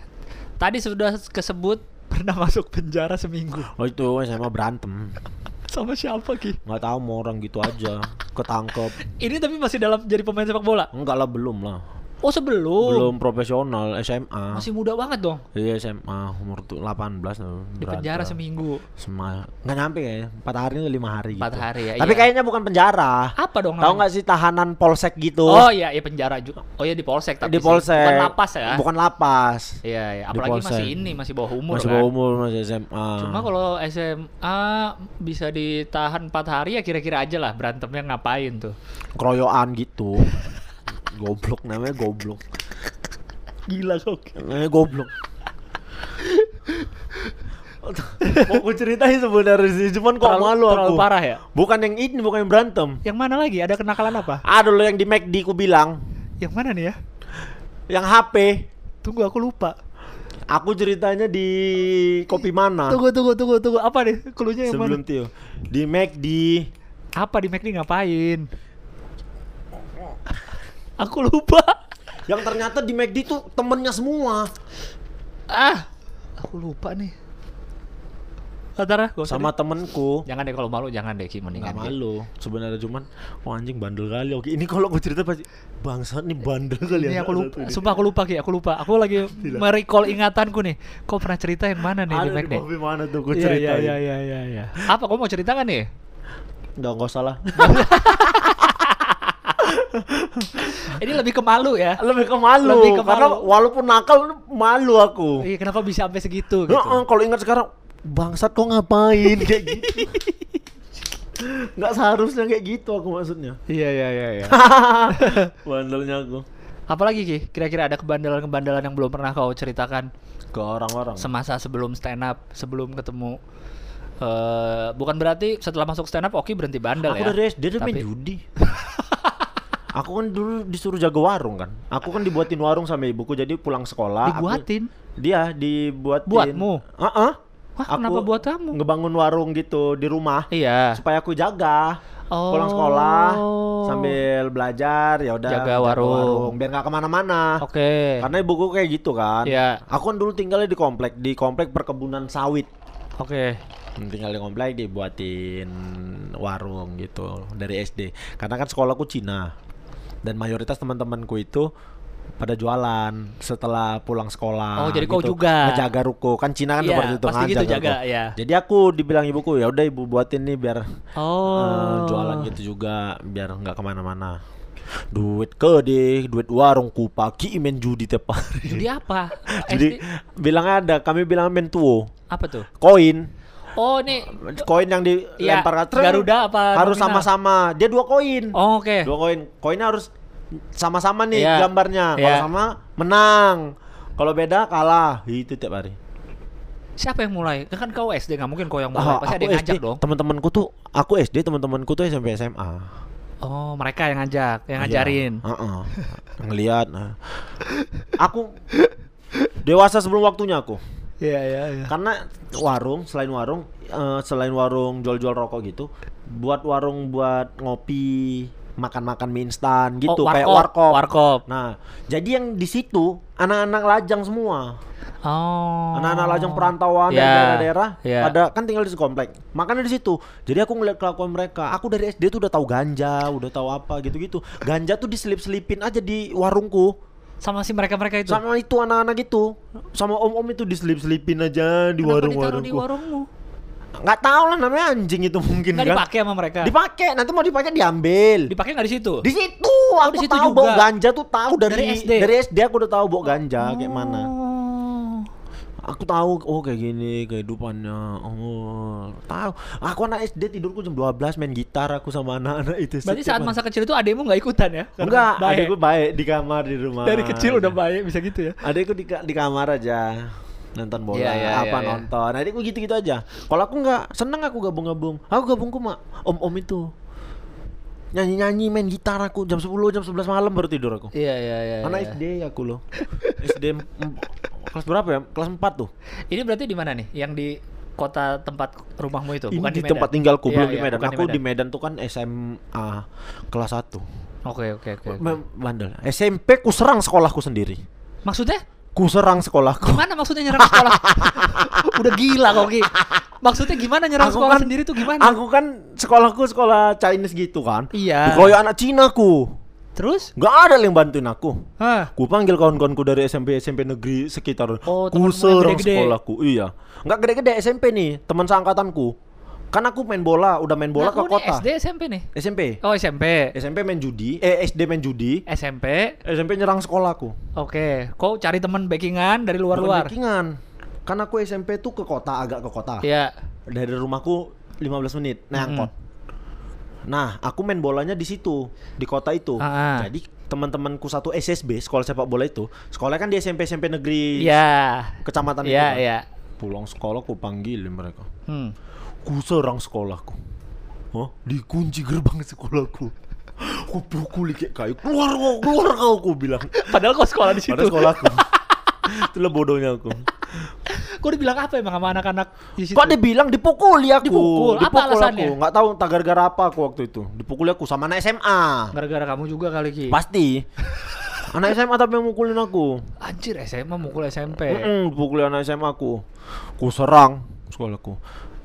Tadi sudah kesebut pernah masuk penjara seminggu. Oh itu SMA berantem. Sama siapa Ki? nggak tahu mau orang gitu aja ketangkep Ini tapi masih dalam jadi pemain sepak bola. enggak lah belum lah Oh sebelum. belum profesional SMA Masih muda banget dong. iya SMA umur tuh 18 tuh Di penjara seminggu. Sema nggak nyampe ya empat hari atau lima hari gitu Empat hari ya, tapi iya. kayaknya bukan penjara Apa dong? tahu nggak sih tahanan polsek gitu Oh iya, iya penjara juga. Oh iya di polsek tapi di sih. polsek Bukan lapas ya. bukan lapas Iya, iya. Apalagi masih ini, masih bawah umur masih kan. bawah umur masih SMA Cuma kalau SMA bisa ditahan 4 hari ya kira-kira aja lah berantemnya ngapain tuh. keroyokan gitu goblok namanya goblok Gila kok. namanya goblok mau aku ceritain sebenarnya sih cuman kok Terlalu- malu terlalu aku parah ya? bukan yang ini bukan yang berantem Yang mana lagi? Ada kenakalan apa? ada lo yang di McD ku bilang Yang mana nih ya? Yang HP. Tunggu aku lupa. Aku ceritanya di kopi mana? Tunggu tunggu tunggu tunggu apa nih? Klunya yang Sebelum mana? Tio. Di McD. Apa di McD ngapain? Aku lupa. Yang ternyata di McD tuh temennya semua. Ah, aku lupa nih. Antara Sama temenku. Jangan deh kalau malu jangan deh Ki mendingan Ki. malu sebenarnya cuman oh anjing bandel kali oke ini kalau gue cerita pasti bangsat nih bandel kali Ini ya aku lupa, sumpah aku lupa Ki, aku lupa. Aku lagi merecall ingatanku nih. Kau pernah cerita yang mana nih di ada di McD? kopi mana tuh gue Iya cerita iya iya iya iya. iya. Apa kau mau ceritakan nih? nggak nggak salah Ini lebih ke malu ya. lebih ke malu Lebih ke karena malu. walaupun nakal malu aku Iya, kenapa bisa sampai segitu gitu? Heeh, kalau ingat sekarang bangsat kok ngapain kayak gitu nggak seharusnya kayak gitu aku maksudnya Iya iya iya iya. bandelnya aku Apalagi Ki? Kira-kira ada kebandelan-kebandelan yang belum pernah kau ceritakan ke orang-orang semasa sebelum stand up, sebelum ketemu eh bukan berarti setelah masuk stand up Oki berhenti bandel aku ya. dari SD main judi aku kan dulu disuruh jaga warung kan aku kan dibuatin warung sama ibuku jadi pulang sekolah aku- Dibuatin. dia dibuatin Buatmu? Heeh. Wah, kenapa buat kamu? ngebangun warung gitu di rumah Iya. supaya aku jaga Oh. pulang sekolah sambil belajar ya udah Jaga warung. biar nggak ke mana-mana Oke. karena ibuku kayak gitu kan Iya. aku kan dulu tinggalnya di komplek di komplek perkebunan sawit Oke. tinggal di komplek dibuatin warung gitu dari SD karena kan sekolahku Cina dan mayoritas teman-temanku itu pada jualan setelah pulang sekolah. Oh, jadi kau gitu. juga. Ngejaga ruko kan Cina kan Iya, seperti itu pasti kan, gitu jaga ya. Jadi aku dibilang ibuku ya udah ibu buatin nih biar Oh. eh, jualan gitu juga biar nggak ke mana-mana. Duit ke deh, duit warung ku pagi main judi tiap hari. Jadi apa? Jadi bilang ada, kami bilang main tuo, apa tuh? koin. Oh, nih koin yang Iya, dilempar ke truk Garuda apa harus sama-sama dia dua koin Oh, oke. dua koin koinnya harus sama-sama nih Iya. gambarnya kalau Iya. sama menang kalau beda kalah itu tiap hari Siapa yang mulai? Kan kau SD nggak mungkin kau yang mulai. Ah, Pasti ada yang ngajak SD dong. teman-temanku tuh aku SD teman-temanku tuh SMP SMA Oh, mereka yang ngajak, yang Iya. ngajarin. Heeh. ngelihat nah. aku dewasa sebelum waktunya aku Iya, iya, iya. karena warung selain warung eh, selain warung jual-jual rokok gitu buat warung buat ngopi makan-makan mie instan gitu Oh, kayak warkop, warkop. warkop. Nah, jadi yang di situ anak-anak lajang semua. Oh. Anak-anak lajang perantauan dari Ya, daerah-daerah ya. pada kan tinggal di komplek. Makanya di situ. Jadi aku ngeliat kelakuan mereka. Aku dari SD tuh udah tahu ganja, udah tahu apa gitu-gitu. Ganja tuh diselip-selipin aja di warungku. Sama si mereka-mereka itu. Sama itu anak-anak gitu. Sama om-om itu diselip-selipin aja di ditaruh di warungmu? Nggak tahu lah namanya anjing itu mungkin Nggak kan. dipakai sama mereka. Dipakai, nanti mau dipakai diambil. Dipakai nggak di situ? Di situ aku di situ tahu juga. bau ganja tuh tahu dari Dari SD? Dari SD aku udah tahu bau ganja kayak mana. Aku tahu oh kayak gini kehidupannya. Oh, tahu. Aku anak SD tidurku jam 12 main gitar aku sama anak-anak itu. Berarti saat masa kecil itu adekmu nggak ikutan ya? Karena Enggak, baik. adekku baik di kamar di rumah. Dari kecil udah baik bisa gitu ya? Adekku di, di kamar aja nonton bola Iya, iya, apa iya, iya. nonton. Adekku gitu-gitu aja. Kalau aku nggak seneng aku gabung-gabung. Aku gabung mak om-om itu. Nyanyi-nyanyi main gitar aku jam 10 jam 11 malam baru tidur aku. Iya iya iya. Anak iya. SD aku loh. SD kelas berapa ya? Kelas 4 tuh. Ini berarti di mana nih? Yang di kota tempat rumahmu itu, Ini bukan di, di, Medan? tempat tinggalku Iya, belum di iya, Medan. Aku di Medan tuh kan SMA kelas 1. Oke oke oke. Bandel. SMP ku serang sekolahku sendiri. Maksudnya? Ku serang sekolahku. Gimana maksudnya nyerang sekolah? Udah gila kok Ki. Maksudnya gimana nyerang Aku sekolah kan- sendiri tuh gimana? Aku kan sekolahku sekolah Chinese gitu kan. Iya. Dikeroyok anak Cina ku. Terus? Gak ada yang bantuin aku. Hah? Ku panggil kawan-kawanku dari SMP SMP negeri sekitar. Oh, ku serang sekolahku. Iya. Nggak gede-gede SMP nih, teman seangkatanku. Kan aku main bola, udah main bola Nah, ke kota. SD SMP nih? SMP. Oh SMP. SMP main judi, eh SD main judi, SMP. SMP nyerang sekolahku. Oke. Kau cari teman backingan dari luar-luar? backingan. Kan aku SMP tuh ke kota, agak ke kota. Iya. Dari rumahku 15 menit naik angkot. Nah, aku main bolanya di situ, di kota itu. Ah, ah. Jadi teman-temanku satu SSB, sekolah sepak bola itu, sekolahnya kan di SMP SMP negeri Iya. kecamatan itu. Iya kan. iya. Pulang sekolah ku panggilin mereka. Hmm. Ku serang sekolahku. Oh, dikunci gerbang sekolahku. Aku pukuli kayak kayu. Keluar kau, keluar kau, aku bilang. Padahal kau sekolah di situ. Pada sekolahku. Itulah bodohnya aku. Kau dibilang apa emang sama anak-anak di situ? Kok dia bilang dipukuli aku? Dipukul? Apa alasannya? aku. Nggak tahu entah gara-gara apa aku waktu itu. Dipukuli aku sama anak SMA. Gara-gara kamu juga kali Ki. Pasti. anak SMA tapi yang mukulin aku. Anjir SMA mukul SMP. Mm dipukuli anak SMA aku. Ku serang sekolahku.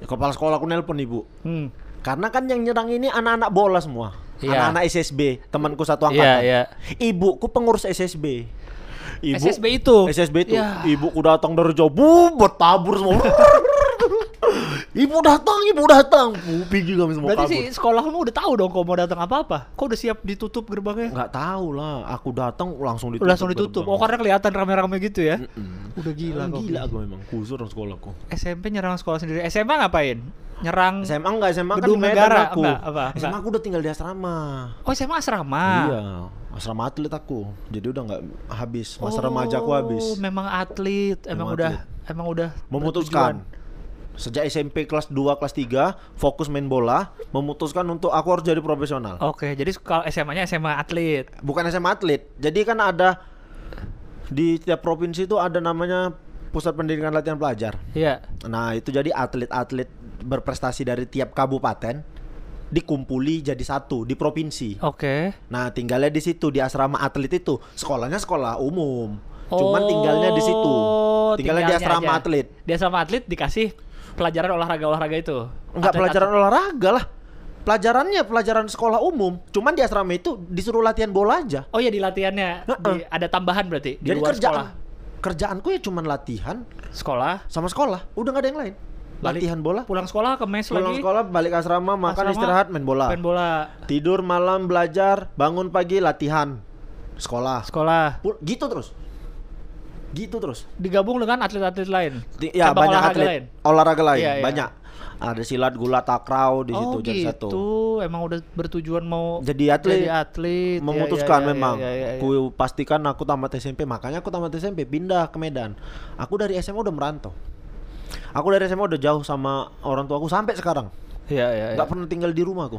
Kepala sekolah aku nelpon ibu. Hmm. Karena kan yang nyerang ini anak-anak bola semua. Iya. Anak-anak SSB, temanku satu Iya, angkatan. iya. Ibuku pengurus SSB. Ibu, SSB itu? SSB itu. Ya. Ibuku datang dari jauh, bu, bertabur semua. ibu datang, ibu datang. Bu, pergi kami semua Berarti kabur. sih sekolahmu udah tahu dong kau mau datang apa-apa. Kau udah siap ditutup gerbangnya? Nggak tahu lah, aku datang langsung ditutup. Langsung ditutup. Oh gerbang. karena kelihatan rame-rame gitu ya? Mm. Udah gila kau. gila aku memang kusur sekolahku. SMP nyerang sekolah sendiri. SMA ngapain? Nyerang SMA enggak, SMA kan di negara, aku. enggak, apa, SMA enggak? aku udah tinggal di asrama. Oh SMA asrama. Iya, asrama atlet aku. Jadi udah nggak habis, masa remaja aku habis. Oh, memang atlet, emang Memang udah atlet. emang udah Memutuskan bertujuan. sejak SMP kelas 2, kelas 3 fokus main bola, memutuskan untuk aku harus jadi profesional. Oke, jadi kalau SMA-nya SMA atlet. Bukan SMA atlet. Jadi kan ada di tiap provinsi itu ada namanya pusat pendidikan latihan pelajar. Iya. Nah, itu jadi atlet-atlet berprestasi dari tiap kabupaten dikumpuli jadi satu di provinsi. Oke. Nah, tinggalnya di situ di asrama atlet itu. Sekolahnya sekolah umum. Cuman tinggalnya di situ. Oh, Tinggalnya di asrama aja. atlet. Di asrama atlet dikasih pelajaran olahraga-olahraga itu. Enggak Atlet- pelajaran olahraga lah. Pelajarannya pelajaran sekolah umum. Cuman di asrama itu disuruh latihan bola aja. Oh ya di latihannya di, ada tambahan berarti di Jadi luar kerjaan sekolah. kerjaanku ya cuman latihan Sekolah. sama sekolah. Udah nggak ada yang lain. Balik- Latihan bola. Pulang sekolah ke mes Pulang lagi. sekolah balik asrama makan Asrama, istirahat main bola. Main bola. Tidur malam belajar, bangun pagi latihan. Sekolah. Sekolah. Pul- Gitu terus. Gitu terus. Digabung dengan atlet-atlet lain. Ti- Ya Cabang banyak olahraga atlet. lain. Olahraga lain Iya, iya. banyak. Ada silat, gula, takraw di situ oh jadi gitu. satu. Emang udah bertujuan mau Jadi atlet. Jadi atlet. Ya, memutuskan ya, ya, memang. ya, ya, ya. Ku pastikan aku tamat SMP, makanya aku tamat SMP pindah ke Medan. Aku dari SMA udah merantau. Aku dari SMA udah jauh sama orang tua aku sampai sekarang. Iya iya iya. Nggak pernah tinggal di rumah aku.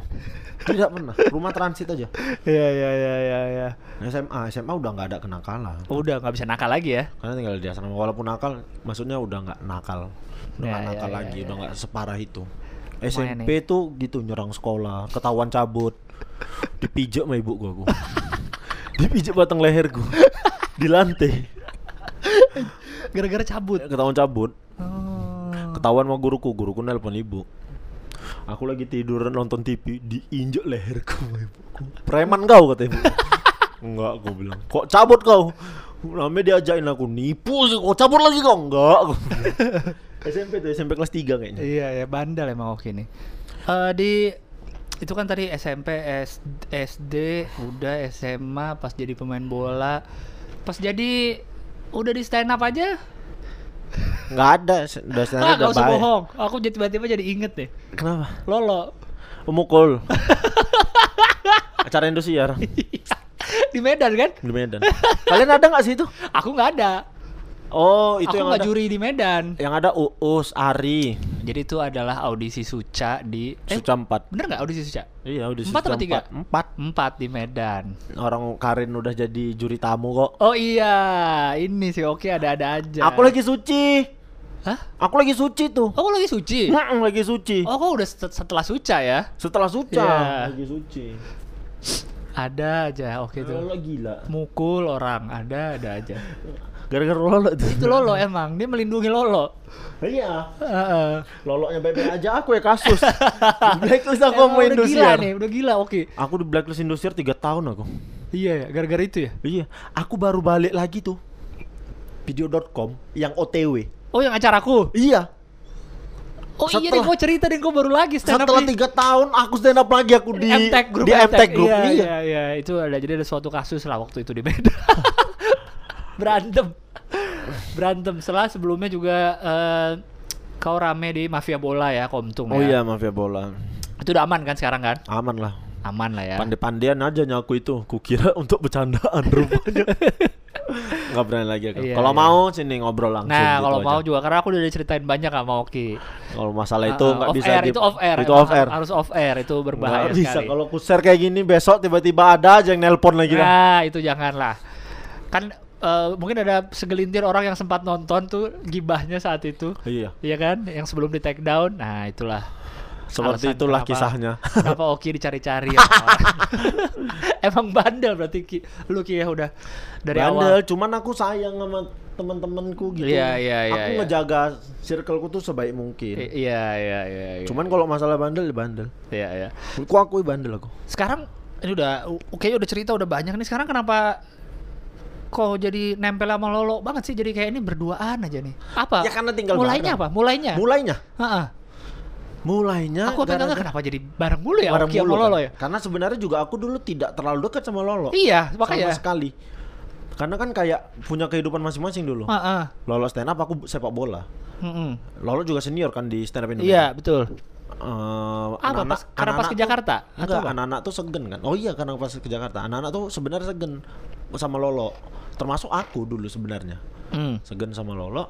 Tidak pernah. Rumah transit aja. Iya iya iya iya iya. SMA, SMA udah nggak ada kenakalan. Udah nggak bisa nakal lagi ya. Karena tinggal di asrama walaupun nakal, maksudnya udah nggak nakal. Udah Ya, nggak ya, nakal ya, lagi, ya, udah ya. nggak separah itu. SMP tuh gitu nyerang sekolah, ketahuan cabut. Dipijak sama ibu gua aku. Dipijak batang leherku. Di lantai. Gara-gara cabut. Ketahuan cabut. Ketahuan sama guruku, guruku nelpon ibu. Aku lagi tiduran nonton TV, diinjak leherku ibuku. Preman kau kata ibu. Enggak, aku bilang. Kok cabut kau? Namanya diajakin aku nipu sih, kok cabut lagi kau? Enggak. SMP tuh, SMP kelas 3 kayaknya. Iya ya bandel emang Oki nih. Eh di itu kan tadi SMP, S- SD, udah SMA, pas jadi pemain bola, pas jadi udah di stand up aja. Enggak ada, se- udah Ah, udah baik. bohong. Aku jadi tiba-tiba jadi inget deh. Kenapa? Lolo Pemukul. Acara Indosiar di Medan kan? di Medan. Kalian ada nggak sih itu? Aku nggak ada. Oh, itu aku yang nggak ada. juri di Medan. Yang ada Uus, Ari, Jadi itu adalah audisi Suca di eh Suca 4. bener nggak audisi Suca? Iya, udah Empat Suca apa tiga? Empat. Empat di Medan. Orang Karin udah jadi juri tamu kok. Oh iya, ini sih oke ada-ada aja. Aku lagi suci. Hah? Aku lagi suci tuh. Oh, kau lagi suci? Mm-mm, lagi suci. Oh, kau udah set- setelah Suca ya? Setelah suca Iya. lagi suci. Ada aja, oke tuh. Lolo gila. Mukul orang, ada ada aja. Gara-gara Lolo tuh. Itu Lolo emang, dia melindungi Lolo. Iya. Heeh. Lolonya bebe aja aku ya kasus. Di blacklist aku Emang sama udah gila Indosiar. nih, udah gila, oke. Aku di blacklist Indosiar 3 tahun aku. Iya ya, gara-gara itu ya. Iya, aku baru balik lagi tuh. Video.com yang OTW. Oh, yang acaraku. Iya. Oh iya deh, Setelah- kau cerita deh, kau baru lagi stand up Setelah di- tiga tahun aku stand up lagi aku di MTech grup di MTech Group. Iya, Iya. iya, iya, itu ada jadi ada suatu kasus lah waktu itu di Medan. Berantem. Berantem. Setelah sebelumnya juga eh, kau rame di mafia bola ya, Komtung Oh iya ya. mafia bola. Itu udah aman kan sekarang kan? Aman lah. Aman lah ya. Pandai-pandian aja nyaku itu. Kukira untuk bercandaan rupanya. nggak berani lagi aku. Iya, kalau iya. mau sini ngobrol langsung. Nah, gitu kalau mau juga karena aku udah diceritain banyak sama Oki. Kalau masalah itu Ah, nggak off bisa air, di- itu off air. Itu off air. Harus off air itu berbahaya Nggak bisa kalau ku share kayak gini besok tiba-tiba ada aja yang nelpon lagi dah. Nah, itu janganlah. Kan eh, mungkin ada segelintir orang yang sempat nonton tuh gibahnya saat itu. Iya. Iya kan? Yang sebelum di take down. Nah, itulah. Seperti alasan itulah kenapa- kisahnya. Kenapa Oki dicari-cari ya. Emang bandel berarti Ki. Lu Ki ya udah dari Bandel, awal. cuman aku sayang sama teman-temanku gitu. Iya, iya, iya, Aku iya. ngejaga circleku tuh sebaik mungkin. I- Iya, iya, iya, iya. Cuman kalau masalah bandel, ya bandel. iya, iya. Aku akui bandel aku. Sekarang ini udah oke udah cerita udah banyak nih. Sekarang kenapa kok jadi nempel sama Lolo banget sih jadi kayak ini berduaan aja nih. Apa? Ya karena tinggal Mulainya bareng. apa? Mulainya. Mulainya, Heeh. mulainya. Aku pengen gara-gara- kenapa jadi bareng mulu ya bareng Oki sama mulu Lolo kan. ya? Karena sebenarnya juga aku dulu tidak terlalu dekat sama Lolo. Iya, sama makanya. sekali. Karena kan kayak punya kehidupan masing-masing dulu. Heeh. Lolo stand up, aku sepak bola. Mm-mm. Lolo juga senior kan di stand up Indonesia. Iya, betul. Eh, Apa, anak-anak- pas- karena pas anak-anak ke tuh- Jakarta? Atau Enggak, apa? anak-anak tuh segen kan. Oh iya karena pas ke Jakarta. Anak-anak tuh sebenarnya segen sama Lolo. Termasuk aku dulu sebenarnya. Hmm. Segen sama Lolo.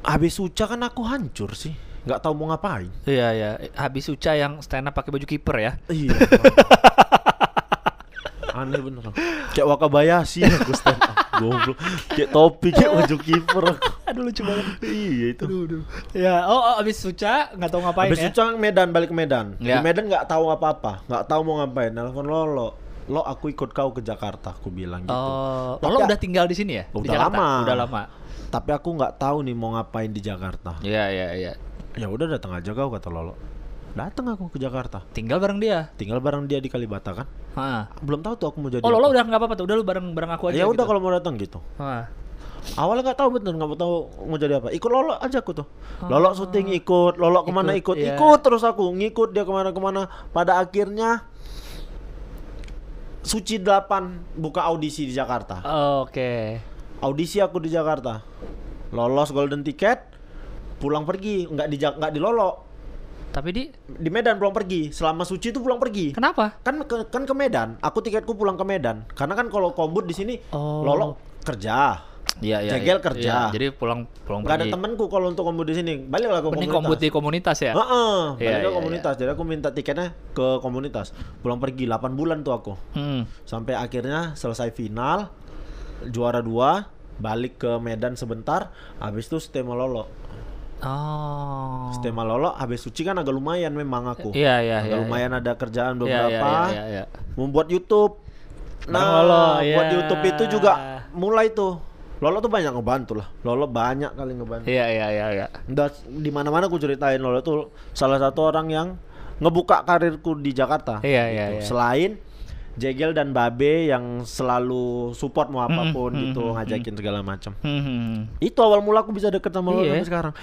Habis Uca kan aku hancur sih. nggak tahu mau ngapain. Iya, iya. Habis Uca yang stand up pakai baju kiper ya. Iya. Aneh bener. Kayak Wakabayashi aku stand up. Goblok. Kayak topi kayak baju kiper. Aduh lucu banget. Iya itu. Ya, oh, oh habis Suca nggak tahu ngapain Habis ya. itu Medan balik ke Medan. Ya. Di Medan nggak tahu apa-apa, nggak tahu mau ngapain. Nelfon Lolo. Lo aku ikut kau ke Jakarta, aku bilang gitu. Oh, Tapi lo ya- udah tinggal di sini ya? di Udah Jakarta? lama. Udah lama. Tapi aku nggak tahu nih mau ngapain di Jakarta. Iya, iya, iya. Ya udah datang aja kau kata Lolo. Datang aku ke Jakarta. Tinggal bareng dia. Tinggal bareng dia di Kalibata kan. Hah. Belum tahu tuh aku mau jadi. Oh, lo udah nggak apa-apa tuh. Udah lu bareng bareng aku aja. Ya udah gitu. kalau mau datang gitu. Hah. Awalnya nggak tahu bener nggak mau tahu mau jadi apa. Ikut Lolo aja aku tuh. Lolo syuting ikut, Lolo ke mana Ikut, ikut, iya. ikut terus aku ngikut dia ke mana-kemana. Pada akhirnya Suci 8 buka audisi di Jakarta. Oke. Audisi aku di Jakarta. Lolos golden ticket, pulang pergi, nggak di nggak di Lolo. Tapi di Di Medan pulang pergi. Selama Suci itu pulang pergi. kenapa? Kan ke, kan ke Medan. Aku tiketku pulang ke Medan. Karena kan kalau kombut di sini Oh. Lolo kerja. Iya, iya. Cegel iya. kerja. Iya, jadi pulang pulang ada pergi. temenku kalau untuk kombut di sini. Baliklah ke Mending komunitas. kombut di komunitas ya. Heeh, balik Iya, ke iya, komunitas. Jadi aku minta tiketnya ke komunitas. Pulang pergi 8 bulan tuh aku. Hmm. Sampai akhirnya selesai final juara dua balik ke Medan sebentar habis itu stay sama Lolo Oh. stay sama Lolo habis suci kan agak lumayan memang aku Iya, iya, agak iya. lumayan ada kerjaan Iya, beberapa iya, iya, iya. membuat YouTube nah Lolo, buat iya. YouTube itu juga mulai tuh Lolo tuh banyak ngebantu lah Lolo banyak kali ngebantu Iya, iya, iya, iya. Udah di mana-mana aku ceritain Lolo tuh salah satu orang yang ngebuka karirku di Jakarta. Iya, iya, gitu. iya. Selain Jegel dan Babe yang selalu support mau apa pun mm, gitu, mm, ngajakin segala macam. Hmm, hmm. Itu awal mula aku bisa deket sama Lolo Iya. sampai sekarang.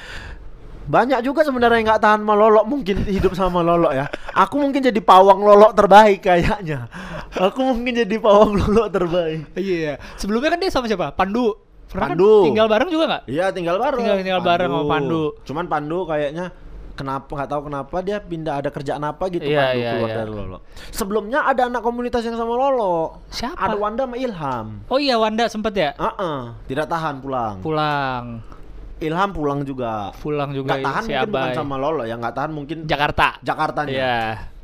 Banyak juga sebenarnya yang nggak tahan sama Lolo mungkin hidup sama Lolo ya. Aku mungkin jadi pawang Lolo terbaik kayaknya. Aku mungkin jadi pawang Lolo terbaik. Iya. Sebelumnya kan dia sama siapa? Pandu. Pernah kan Pandu. tinggal bareng juga nggak? Iya tinggal bareng. Tinggal- tinggal bareng sama Pandu. Cuman Pandu kayaknya kenapa nggak tahu kenapa dia pindah ada kerjaan apa gitu Iya, Pandu iya, keluar iya. dari Lolo. Sebelumnya ada anak komunitas yang sama Lolo. Siapa? Ada Wanda sama Ilham. Oh iya Wanda sempet ya? Ah, tidak tahan pulang. Pulang. Ilham pulang juga. Pulang juga Nggak tahan si mungkin bukan Abai. sama Lolo, yang nggak tahan mungkin Jakarta. Jakartanya. Iya.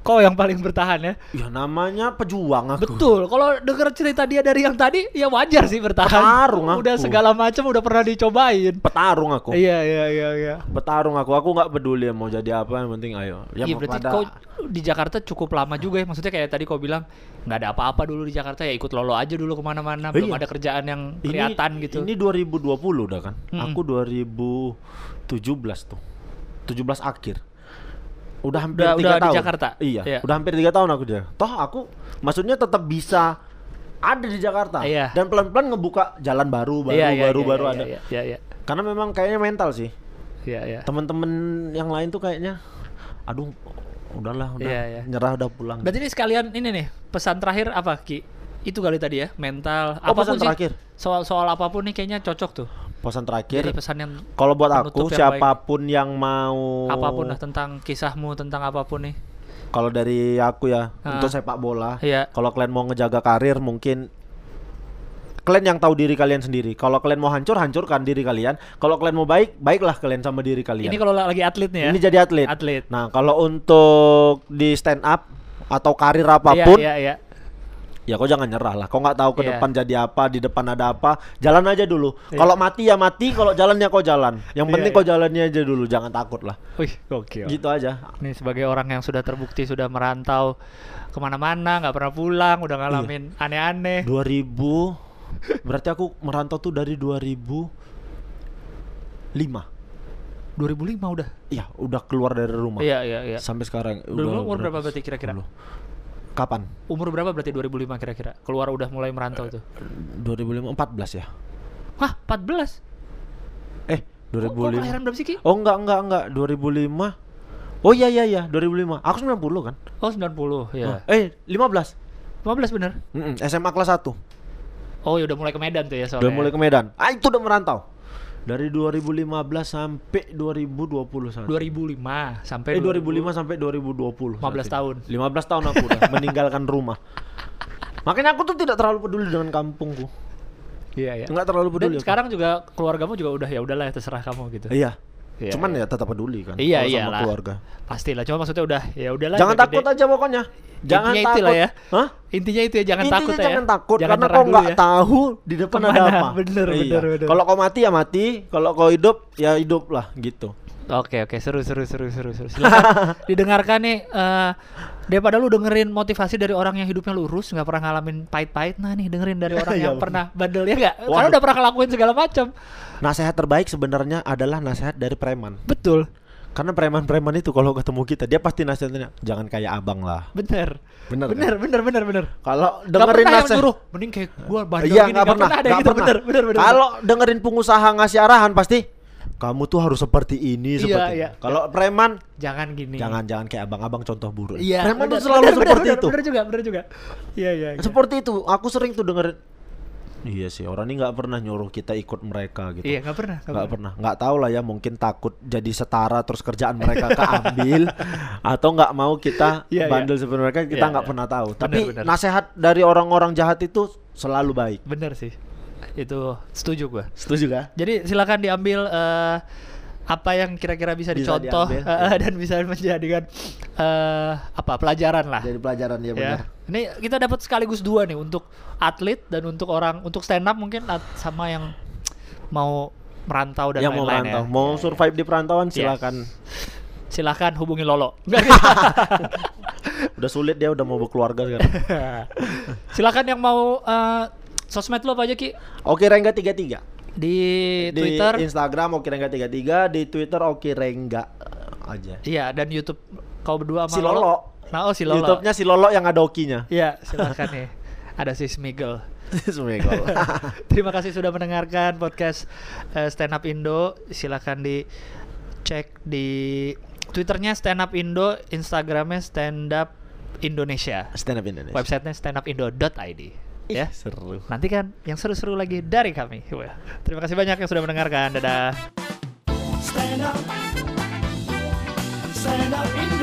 Kok yang paling bertahan ya? Ya namanya pejuang aku. Betul. Kalau denger cerita dia dari yang tadi, ya wajar sih bertahan. Petarung Udah aku. segala macam udah pernah dicobain. Petarung aku. Iya iya iya iya. Petarung aku. Aku nggak peduli mau jadi apa, yang penting ayo. Ya Iya berarti kau di Jakarta cukup lama juga ya. Maksudnya kayak tadi kau bilang nggak ada apa-apa dulu di Jakarta ya ikut lolo aja dulu ke mana-mana. Belum Iya. ada kerjaan yang ini, kelihatan gitu. Ini 2020 udah kan. Mm-mm. Aku 2017 tuh. 17 akhir. Udah hampir Udah- tiga udah di tahun. Jakarta? Iya, Iya. udah hampir tiga tahun aku dia. Toh aku maksudnya tetap bisa ada di Jakarta Iya. dan pelan-pelan ngebuka jalan baru, baru, Iya, iya, baru, iya, baru iya, ada. Iya iya iya. Karena memang kayaknya mental sih. Iya iya. Temen-temen yang lain tuh kayaknya, aduh, udahlah, udah Iya, iya. nyerah, udah pulang. Berarti ini sekalian ini nih pesan terakhir apa Ki? Itu kali tadi ya mental. Oh, apa pun pesan sih. terakhir. Soal soal apa pun nih kayaknya cocok tuh. Pesan Jadi terakhir, pesan yang kalau buat aku yang baik. siapa pun yang mau apa pun lah tentang kisahmu tentang apa pun nih. Kalau dari aku ya Ah. untuk sepak bola, Iya. kalau kalian mau ngejaga karir mungkin kalian yang tahu diri kalian sendiri. Kalau kalian mau hancur, hancurkan diri kalian. Kalau kalian mau baik, baiklah kalian sama diri kalian. Ini kalau lagi atlet nih ya. Ini jadi atlet. Atlet. Nah, kalau untuk di stand up atau karir apa pun, Iya, iya, iya. Ya kau jangan nyerah lah. Kau nggak tahu ke Iya. depan jadi apa, di depan ada apa. Jalan aja dulu. Iya. Kalau mati ya mati, kalau jalannya kau jalan. Yang Iya, penting iya. kau jalannya aja dulu, jangan takut lah. Wih, gokil. Gitu aja. Ini sebagai orang yang sudah terbukti sudah merantau ke mana-mana, nggak pernah pulang, udah Iya. ngalamin aneh-aneh. 2000 berarti aku merantau tuh dari 2005. 2005 udah. Iya, udah keluar dari rumah. Iya, iya, iya. Sampai sekarang. 2005 udah umur berapa berarti kira-kira? 10. Kapan? Umur berapa berarti 2005 kira-kira? Keluar udah mulai merantau tuh. 2005 14 ya? Hah, 14? Eh, Kok, kok 2005. kelahiran berapa sih, Ki? Oh enggak enggak enggak 2005. Oh iya iya iya 2005. Aku 90 kan? Oh, 90, ya. Eh 15. 15 bener. Mm-mm, SMA kelas 1. Oh, ya udah mulai ke Medan tuh ya soalnya. Udah mulai ke Medan. Ah itu udah merantau. Dari 2015 sampai 2021. 2005 sampai Eh 2000 2005 sampai 2020. 15 saat ini. tahun. 15 tahun aku udah meninggalkan rumah. Makanya aku tuh tidak terlalu peduli dengan kampungku. Iya, iya. Enggak terlalu Dan peduli. aku. sekarang juga keluargamu juga udah ya udahlah ya terserah kamu gitu. Iya. Iya, Cuman iya. ya tetap peduli kan. Iya, sama iyalah. keluarga. Pastilah, cuma maksudnya udah ya udahlah. Jangan takut gede. aja pokoknya. Jangan Intinya takut. ya. Hah? Intinya itu ya jangan Intinya takut ya. jangan takut Jangan karena kau nggak ya. tahu di depan ada Ke mana? apa. Bener, Iya. bener, bener. Kalau kau mati ya mati, kalau kau hidup ya hidup lah gitu. Oke oke seru seru seru seru seru. Silakan didengarkan nih eh daripada lu dengerin motivasi dari orang yang hidupnya lurus nggak pernah ngalamin pahit-pahit nah nih dengerin dari orang Iya, yang pernah bandel ya nggak karena udah pernah ngelakuin segala macam Nasihat terbaik sebenarnya adalah nasihat dari preman. betul Karena preman-preman itu kalau ketemu kita dia pasti nasihatnya jangan kayak abang lah. bener Bener, kan? bener bener bener bener Kalau dengerin pernah yang nasihat nyuruh mending kayak gua bandel Iya gini nggak pernah, ada nggak gitu pernah. bener bener bener Kalau dengerin pengusaha ngasih arahan pasti kamu tuh harus seperti ini Iya, seperti iya. Kalau preman jangan gini jangan jangan kayak abang-abang contoh buruk. iya preman bener, tuh selalu bener, seperti bener, itu. bener juga bener juga iya iya iya. Seperti itu. Aku sering tuh dengerin Iya sih, orang ini nggak pernah nyuruh kita ikut mereka gitu. iya nggak pernah nggak pernah nggak tahu lah ya mungkin takut jadi setara terus kerjaan mereka keambil atau nggak mau kita Iya, iya. bandel seperti mereka kita Iya, nggak iya. pernah tahu Bener, tapi bener. nasihat dari orang-orang jahat itu selalu baik bener sih itu setuju gua setuju gak? Jadi silakan diambil eh, apa yang kira-kira bisa, Bisa dicontoh diambil, eh, ya. dan bisa menjadikan eh, apa pelajaran lah. jadi pelajaran ya. benar Ini kita dapat sekaligus dua nih untuk atlet dan untuk orang untuk stand up mungkin sama yang mau merantau dan yang mau lain-lain merantau ya. mau survive di perantauan Yes. silakan Silakan hubungi Lolo. udah sulit dia udah mau berkeluarga sekarang silakan yang mau eh, sosmed lo apa aja Ki? Oke Rengga 33 Di, di Twitter. Instagram Oke Rengga 33 di Twitter Oke Rengga eh, aja Iya, dan YouTube kau berdua sama si Lolo Nah, oh si Lolo. YouTube-nya si Lolo yang ada okinya Iya, silakan nih. Ada si Smiggle. Semegol. Terima kasih sudah mendengarkan podcast eh, Stand Up Indo. Silakan dicek di Twitternya Stand Up Indo, Instagramnya Stand Up Indonesia, Stand up Indonesia. websitenya standupindo.id. Ih, Ya, seru. nanti kan yang seru-seru lagi dari kami. Terima kasih banyak yang sudah mendengarkan. Dadah. Stand up, stand up.